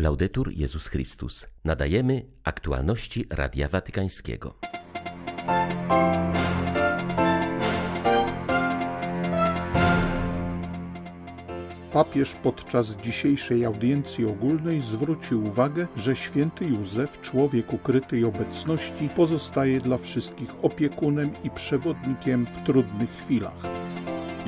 Laudetur Jezus Chrystus. Nadajemy aktualności Radia Watykańskiego. Papież podczas dzisiejszej audiencji ogólnej zwrócił uwagę, że święty Józef, człowiek ukrytej obecności, pozostaje dla wszystkich opiekunem i przewodnikiem w trudnych chwilach.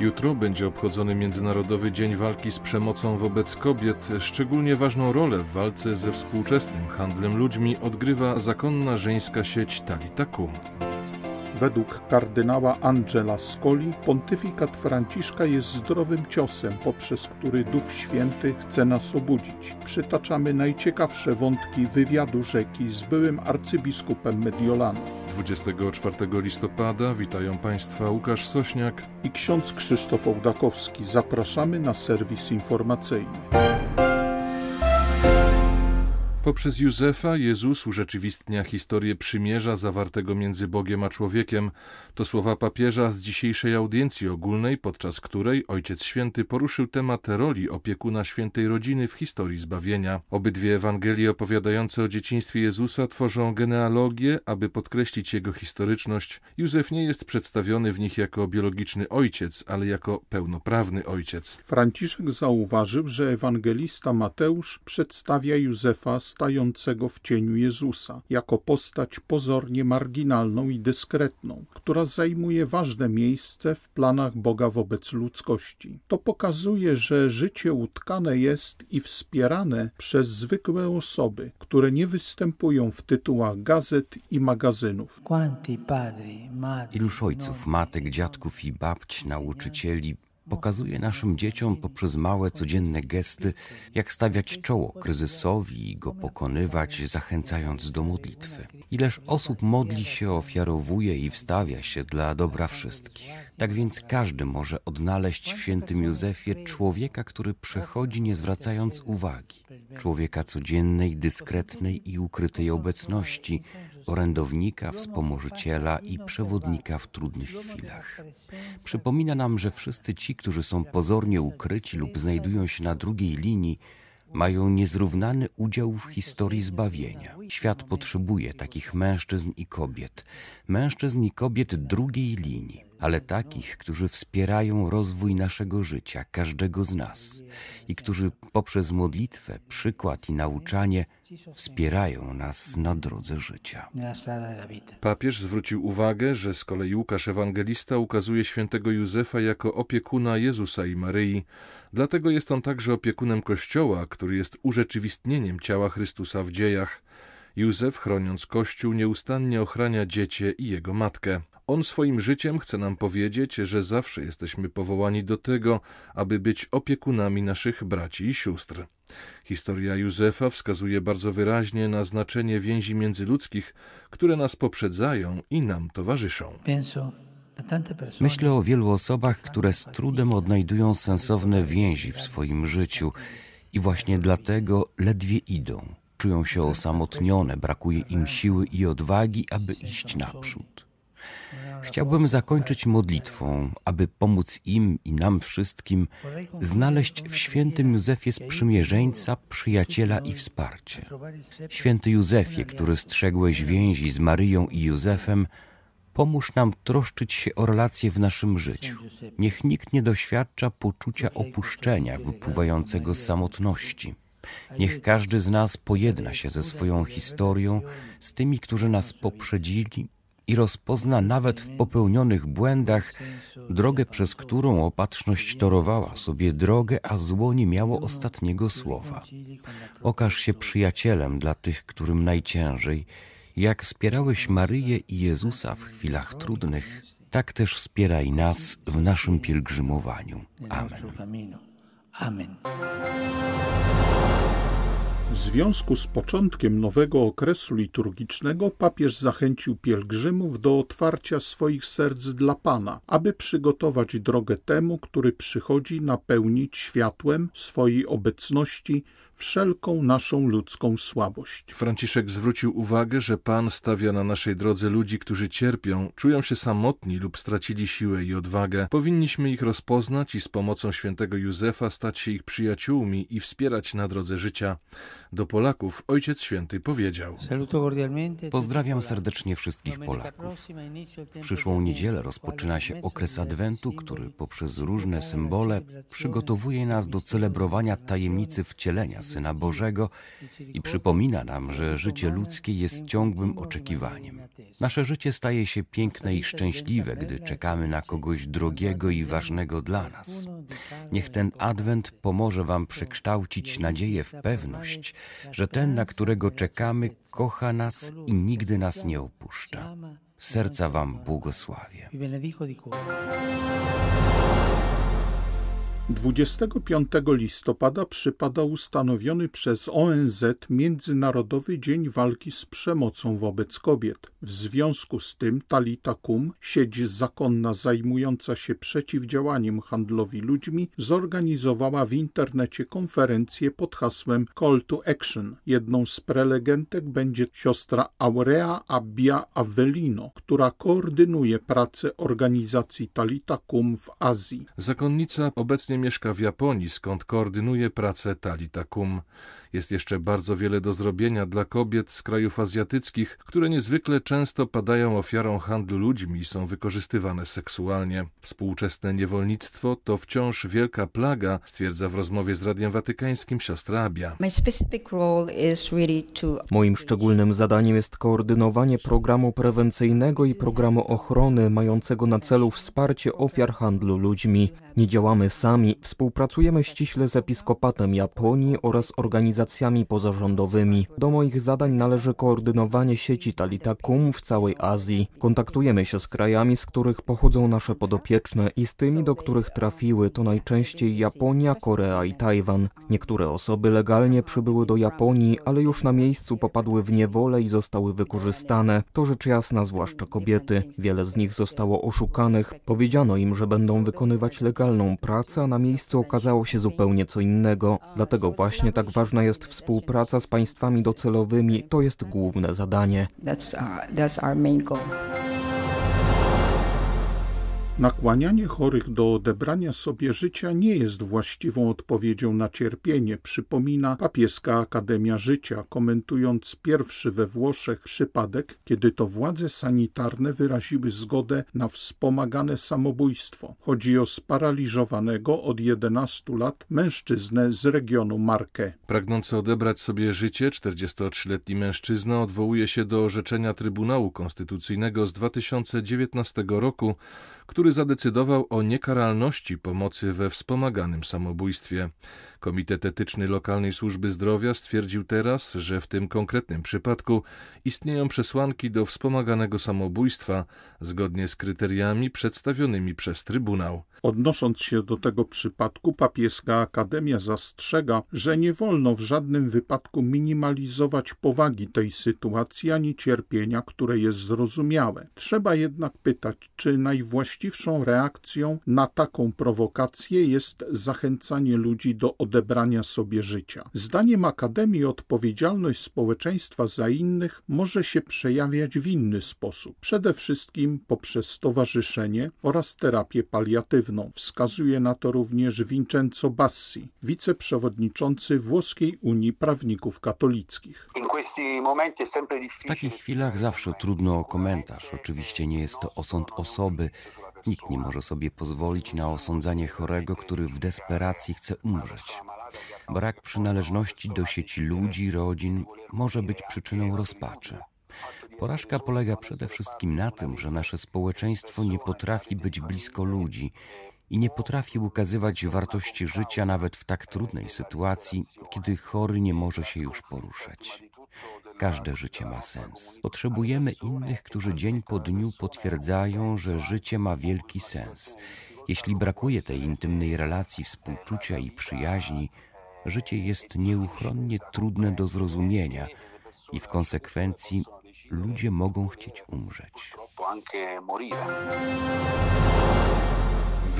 Jutro będzie obchodzony Międzynarodowy Dzień Walki z Przemocą wobec Kobiet. Szczególnie ważną rolę w walce ze współczesnym handlem ludźmi odgrywa zakonna żeńska sieć Talita Kum. Według kardynała Angela Scoli pontyfikat Franciszka jest zdrowym ciosem, poprzez który Duch Święty chce nas obudzić. Przytaczamy najciekawsze wątki wywiadu rzeki z byłym arcybiskupem Mediolanu. 24 listopada witają Państwa Łukasz Sośniak i ksiądz Krzysztof Ołdakowski. Zapraszamy na serwis informacyjny. Poprzez Józefa Jezus urzeczywistnia historię przymierza zawartego między Bogiem a człowiekiem. To słowa papieża z dzisiejszej audiencji ogólnej, podczas której Ojciec Święty poruszył temat roli opiekuna świętej rodziny w historii zbawienia. Obydwie Ewangelie opowiadające o dzieciństwie Jezusa tworzą genealogię, aby podkreślić jego historyczność. Józef nie jest przedstawiony w nich jako biologiczny ojciec, ale jako pełnoprawny ojciec. Franciszek zauważył, że ewangelista Mateusz przedstawia Józefa stającego w cieniu Jezusa, jako postać pozornie marginalną i dyskretną, która zajmuje ważne miejsce w planach Boga wobec ludzkości. To pokazuje, że życie utkane jest i wspierane przez zwykłe osoby, które nie występują w tytułach gazet i magazynów. Iluż ojców, matek, dziadków i babć, nauczycieli, pokazuje naszym dzieciom poprzez małe codzienne gesty, jak stawiać czoło kryzysowi i go pokonywać, zachęcając do modlitwy. Ileż osób modli się, ofiarowuje i wstawia się dla dobra wszystkich. Tak więc każdy może odnaleźć w świętym Józefie człowieka, który przechodzi nie zwracając uwagi, człowieka codziennej, dyskretnej i ukrytej obecności, orędownika, wspomożyciela i przewodnika w trudnych chwilach. Przypomina nam, że wszyscy ci, którzy są pozornie ukryci lub znajdują się na drugiej linii, mają niezrównany udział w historii zbawienia. Świat potrzebuje takich mężczyzn i kobiet, mężczyzn i kobiet drugiej linii, ale takich, którzy wspierają rozwój naszego życia, każdego z nas i którzy poprzez modlitwę, przykład i nauczanie wspierają nas na drodze życia. Papież zwrócił uwagę, że z kolei Łukasz Ewangelista ukazuje świętego Józefa jako opiekuna Jezusa i Maryi. Dlatego jest on także opiekunem Kościoła, który jest urzeczywistnieniem ciała Chrystusa w dziejach. Józef, chroniąc Kościół, nieustannie ochrania dziecię i jego matkę. On swoim życiem chce nam powiedzieć, że zawsze jesteśmy powołani do tego, aby być opiekunami naszych braci i sióstr. Historia Józefa wskazuje bardzo wyraźnie na znaczenie więzi międzyludzkich, które nas poprzedzają i nam towarzyszą. Myślę o wielu osobach, które z trudem odnajdują sensowne więzi w swoim życiu i właśnie dlatego ledwie idą. Czują się osamotnione, brakuje im siły i odwagi, aby iść naprzód. Chciałbym zakończyć modlitwą, aby pomóc im i nam wszystkim znaleźć w świętym Józefie sprzymierzeńca, przyjaciela i wsparcie. Święty Józefie, który strzegłeś więzi z Maryją i Józefem, pomóż nam troszczyć się o relacje w naszym życiu. Niech nikt nie doświadcza poczucia opuszczenia wypływającego z samotności. Niech każdy z nas pojedna się ze swoją historią, z tymi, którzy nas poprzedzili i rozpozna nawet w popełnionych błędach drogę, przez którą opatrzność torowała sobie drogę, a zło nie miało ostatniego słowa. Okaż się przyjacielem dla tych, którym najciężej. Jak wspierałeś Maryję i Jezusa w chwilach trudnych, tak też wspieraj nas w naszym pielgrzymowaniu. Amen. Amen. W związku z początkiem nowego okresu liturgicznego papież zachęcił pielgrzymów do otwarcia swoich serc dla Pana, aby przygotować drogę temu, który przychodzi napełnić światłem swojej obecności wszelką naszą ludzką słabość. Franciszek zwrócił uwagę, że Pan stawia na naszej drodze ludzi, którzy cierpią, czują się samotni lub stracili siłę i odwagę. Powinniśmy ich rozpoznać i z pomocą świętego Józefa stać się ich przyjaciółmi i wspierać na drodze życia. Do Polaków Ojciec Święty powiedział: Pozdrawiam serdecznie wszystkich Polaków. W przyszłą niedzielę rozpoczyna się okres Adwentu, który poprzez różne symbole przygotowuje nas do celebrowania tajemnicy wcielenia Syna Bożego i przypomina nam, że życie ludzkie jest ciągłym oczekiwaniem. Nasze życie staje się piękne i szczęśliwe, gdy czekamy na kogoś drogiego i ważnego dla nas. Niech ten Adwent pomoże Wam przekształcić nadzieję w pewność, że ten, na którego czekamy, kocha nas i nigdy nas nie opuszcza. Serca Wam błogosławię. 25 listopada przypada ustanowiony przez ONZ Międzynarodowy Dzień Walki z Przemocą wobec Kobiet. W związku z tym Talita Kum, sieć zakonna zajmująca się przeciwdziałaniem handlowi ludźmi, zorganizowała w internecie konferencję pod hasłem Call to Action. Jedną z prelegentek będzie siostra Aurea Abbia Avellino, która koordynuje pracę organizacji Talita Kum w Azji. Zakonnica obecnie mieszka w Japonii, skąd koordynuje pracę Talita. Jest jeszcze bardzo wiele do zrobienia dla kobiet z krajów azjatyckich, które niezwykle często padają ofiarą handlu ludźmi i są wykorzystywane seksualnie. Współczesne niewolnictwo to wciąż wielka plaga, stwierdza w rozmowie z Radiem Watykańskim siostra Abia. Moim szczególnym zadaniem jest koordynowanie programu prewencyjnego i programu ochrony mającego na celu wsparcie ofiar handlu ludźmi. Nie działamy sami, współpracujemy ściśle z Episkopatem Japonii oraz organizacjami pozarządowymi. Do moich zadań należy koordynowanie sieci Talita Kum w całej Azji. Kontaktujemy się z krajami, z których pochodzą nasze podopieczne i z tymi, do których trafiły, to najczęściej Japonia, Korea i Tajwan. Niektóre osoby legalnie przybyły do Japonii, ale już na miejscu popadły w niewolę i zostały wykorzystane. To rzecz jasna, zwłaszcza kobiety. Wiele z nich zostało oszukanych. Powiedziano im, że będą wykonywać legalną pracę, a na miejscu okazało się zupełnie co innego. Dlatego właśnie tak ważna jest współpraca z państwami docelowymi. To jest główne zadanie. That's our, that's. Nakłanianie chorych do odebrania sobie życia nie jest właściwą odpowiedzią na cierpienie, przypomina papieska Akademia Życia, komentując pierwszy we Włoszech przypadek, kiedy to władze sanitarne wyraziły zgodę na wspomagane samobójstwo. Chodzi o sparaliżowanego od 11 lat mężczyznę z regionu Marke. Pragnący odebrać sobie życie, 43-letni mężczyzna odwołuje się do orzeczenia Trybunału Konstytucyjnego z 2019 roku, który zadecydował o niekaralności pomocy we wspomaganym samobójstwie. Komitet Etyczny Lokalnej Służby Zdrowia stwierdził teraz, że w tym konkretnym przypadku istnieją przesłanki do wspomaganego samobójstwa zgodnie z kryteriami przedstawionymi przez Trybunał. Odnosząc się do tego przypadku, papieska akademia zastrzega, że nie wolno w żadnym wypadku minimalizować powagi tej sytuacji ani cierpienia, które jest zrozumiałe. Trzeba jednak pytać, czy najwłaściwszą reakcją na taką prowokację jest zachęcanie ludzi do odebrania sobie życia. Zdaniem Akademii odpowiedzialność społeczeństwa za innych może się przejawiać w inny sposób, przede wszystkim poprzez stowarzyszenie oraz terapię paliatywną. Wskazuje na to również Vincenzo Bassi, wiceprzewodniczący Włoskiej Unii Prawników Katolickich. W takich chwilach zawsze trudno o komentarz. Oczywiście nie jest to osąd osoby. Nikt nie może sobie pozwolić na osądzanie chorego, który w desperacji chce umrzeć. Brak przynależności do sieci ludzi, rodzin może być przyczyną rozpaczy. Porażka polega przede wszystkim na tym, że nasze społeczeństwo nie potrafi być blisko ludzi i nie potrafi ukazywać wartości życia nawet w tak trudnej sytuacji, kiedy chory nie może się już poruszać. Każde życie ma sens. Potrzebujemy innych, którzy dzień po dniu potwierdzają, że życie ma wielki sens. Jeśli brakuje tej intymnej relacji, współczucia i przyjaźni, życie jest nieuchronnie trudne do zrozumienia i w konsekwencji ludzie mogą chcieć umrzeć.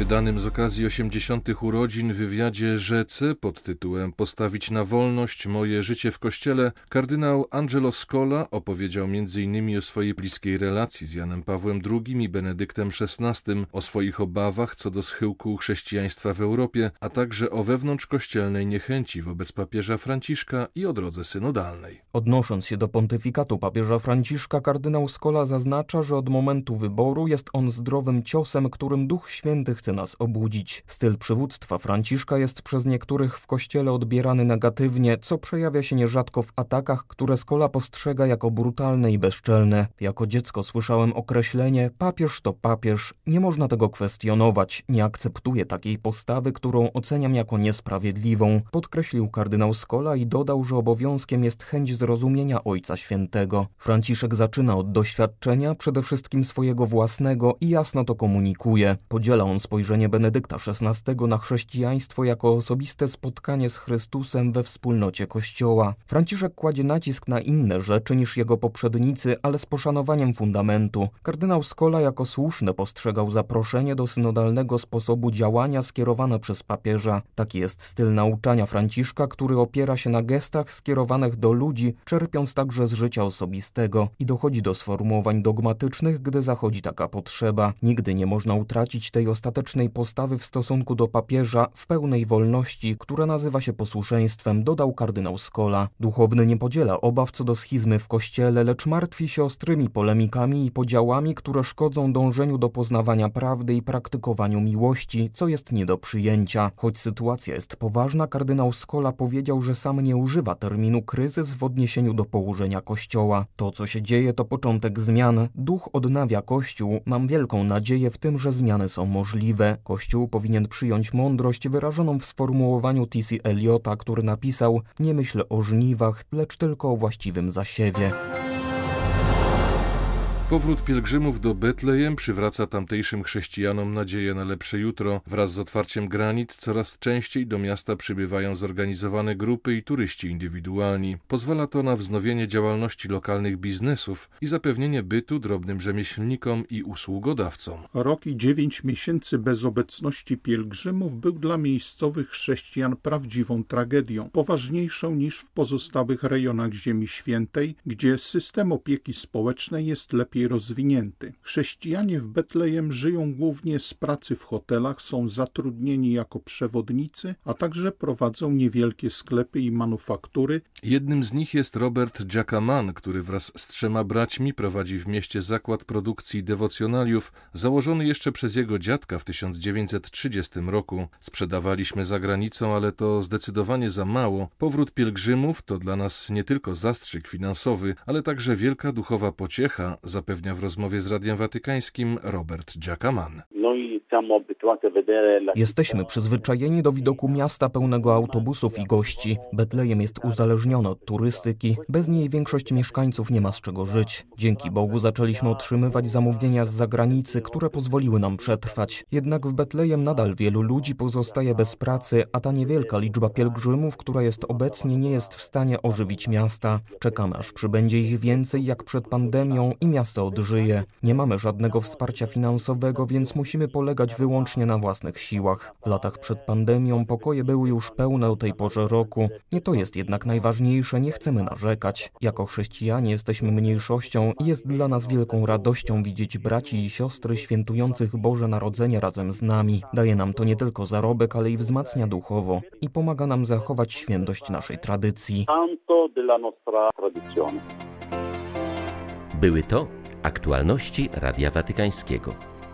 Wydanym z okazji 80. urodzin wywiadzie Rzece pod tytułem Postawić na wolność moje życie w kościele, kardynał Angelo Scola opowiedział m.in. o swojej bliskiej relacji z Janem Pawłem II i Benedyktem XVI, o swoich obawach co do schyłku chrześcijaństwa w Europie, a także o wewnątrzkościelnej niechęci wobec papieża Franciszka i o drodze synodalnej. Odnosząc się do pontyfikatu papieża Franciszka, kardynał Scola zaznacza, że od momentu wyboru jest on zdrowym ciosem, którym Duch Święty chce nas obudzić. Styl przywództwa Franciszka jest przez niektórych w kościele odbierany negatywnie, co przejawia się nierzadko w atakach, które Skola postrzega jako brutalne i bezczelne. Jako dziecko słyszałem określenie papież to papież. Nie można tego kwestionować. Nie akceptuję takiej postawy, którą oceniam jako niesprawiedliwą. Podkreślił kardynał Skola i dodał, że obowiązkiem jest chęć zrozumienia Ojca Świętego. Franciszek zaczyna od doświadczenia, przede wszystkim swojego własnego i jasno to komunikuje. Podziela on spojrzenie Benedykta XVI na chrześcijaństwo jako osobiste spotkanie z Chrystusem we wspólnocie Kościoła. Franciszek kładzie nacisk na inne rzeczy niż jego poprzednicy, ale z poszanowaniem fundamentu. Kardynał Skola jako słuszne postrzegał zaproszenie do synodalnego sposobu działania skierowane przez papieża. Taki jest styl nauczania Franciszka, który opiera się na gestach skierowanych do ludzi, czerpiąc także z życia osobistego i dochodzi do sformułowań dogmatycznych, gdy zachodzi taka potrzeba. Nigdy nie można utracić tej ostatecznej postawy w stosunku do papieża w pełnej wolności, która nazywa się posłuszeństwem, dodał kardynał Skola. Duchowny nie podziela obaw co do schizmy w kościele, lecz martwi się ostrymi polemikami i podziałami, które szkodzą dążeniu do poznawania prawdy i praktykowaniu miłości, co jest nie do przyjęcia. Choć sytuacja jest poważna, kardynał Skola powiedział, że sam nie używa terminu kryzys w odniesieniu do położenia kościoła. To, co się dzieje, to początek zmian. Duch odnawia kościół. Mam wielką nadzieję w tym, że zmiany są możliwe. Kościół powinien przyjąć mądrość wyrażoną w sformułowaniu T.C. Eliota, który napisał: Nie myślę o żniwach, lecz tylko o właściwym zasiewie. Powrót pielgrzymów do Betlejem przywraca tamtejszym chrześcijanom nadzieję na lepsze jutro. Wraz z otwarciem granic coraz częściej do miasta przybywają zorganizowane grupy i turyści indywidualni. Pozwala to na wznowienie działalności lokalnych biznesów i zapewnienie bytu drobnym rzemieślnikom i usługodawcom. Rok i dziewięć miesięcy bez obecności pielgrzymów był dla miejscowych chrześcijan prawdziwą tragedią, poważniejszą niż w pozostałych rejonach Ziemi Świętej, gdzie system opieki społecznej jest lepiej rozwinięty. Chrześcijanie w Betlejem żyją głównie z pracy w hotelach, są zatrudnieni jako przewodnicy, a także prowadzą niewielkie sklepy i manufaktury. Jednym z nich jest Robert Giacaman, który wraz z trzema braćmi prowadzi w mieście zakład produkcji dewocjonaliów, założony jeszcze przez jego dziadka w 1930 roku. Sprzedawaliśmy za granicą, ale to zdecydowanie za mało. Powrót pielgrzymów to dla nas nie tylko zastrzyk finansowy, ale także wielka duchowa pociecha, zapewnia w rozmowie z Radiem Watykańskim Robert Giacaman. Jesteśmy przyzwyczajeni do widoku miasta pełnego autobusów i gości. Betlejem jest uzależniony od turystyki. Bez niej większość mieszkańców nie ma z czego żyć. Dzięki Bogu zaczęliśmy otrzymywać zamówienia z zagranicy, które pozwoliły nam przetrwać. Jednak w Betlejem nadal wielu ludzi pozostaje bez pracy, a ta niewielka liczba pielgrzymów, która jest obecnie, nie jest w stanie ożywić miasta. Czekamy, aż przybędzie ich więcej jak przed pandemią i miasto odżyje. Nie mamy żadnego wsparcia finansowego, więc musimy polegać wyłącznie na własnych siłach. W latach przed pandemią pokoje były już pełne o tej porze roku. Nie to jest jednak najważniejsze, nie chcemy narzekać. Jako chrześcijanie jesteśmy mniejszością i jest dla nas wielką radością widzieć braci i siostry świętujących Boże Narodzenie razem z nami. Daje nam to nie tylko zarobek, ale i wzmacnia duchowo i pomaga nam zachować świętość naszej tradycji. Były to aktualności Radia Watykańskiego.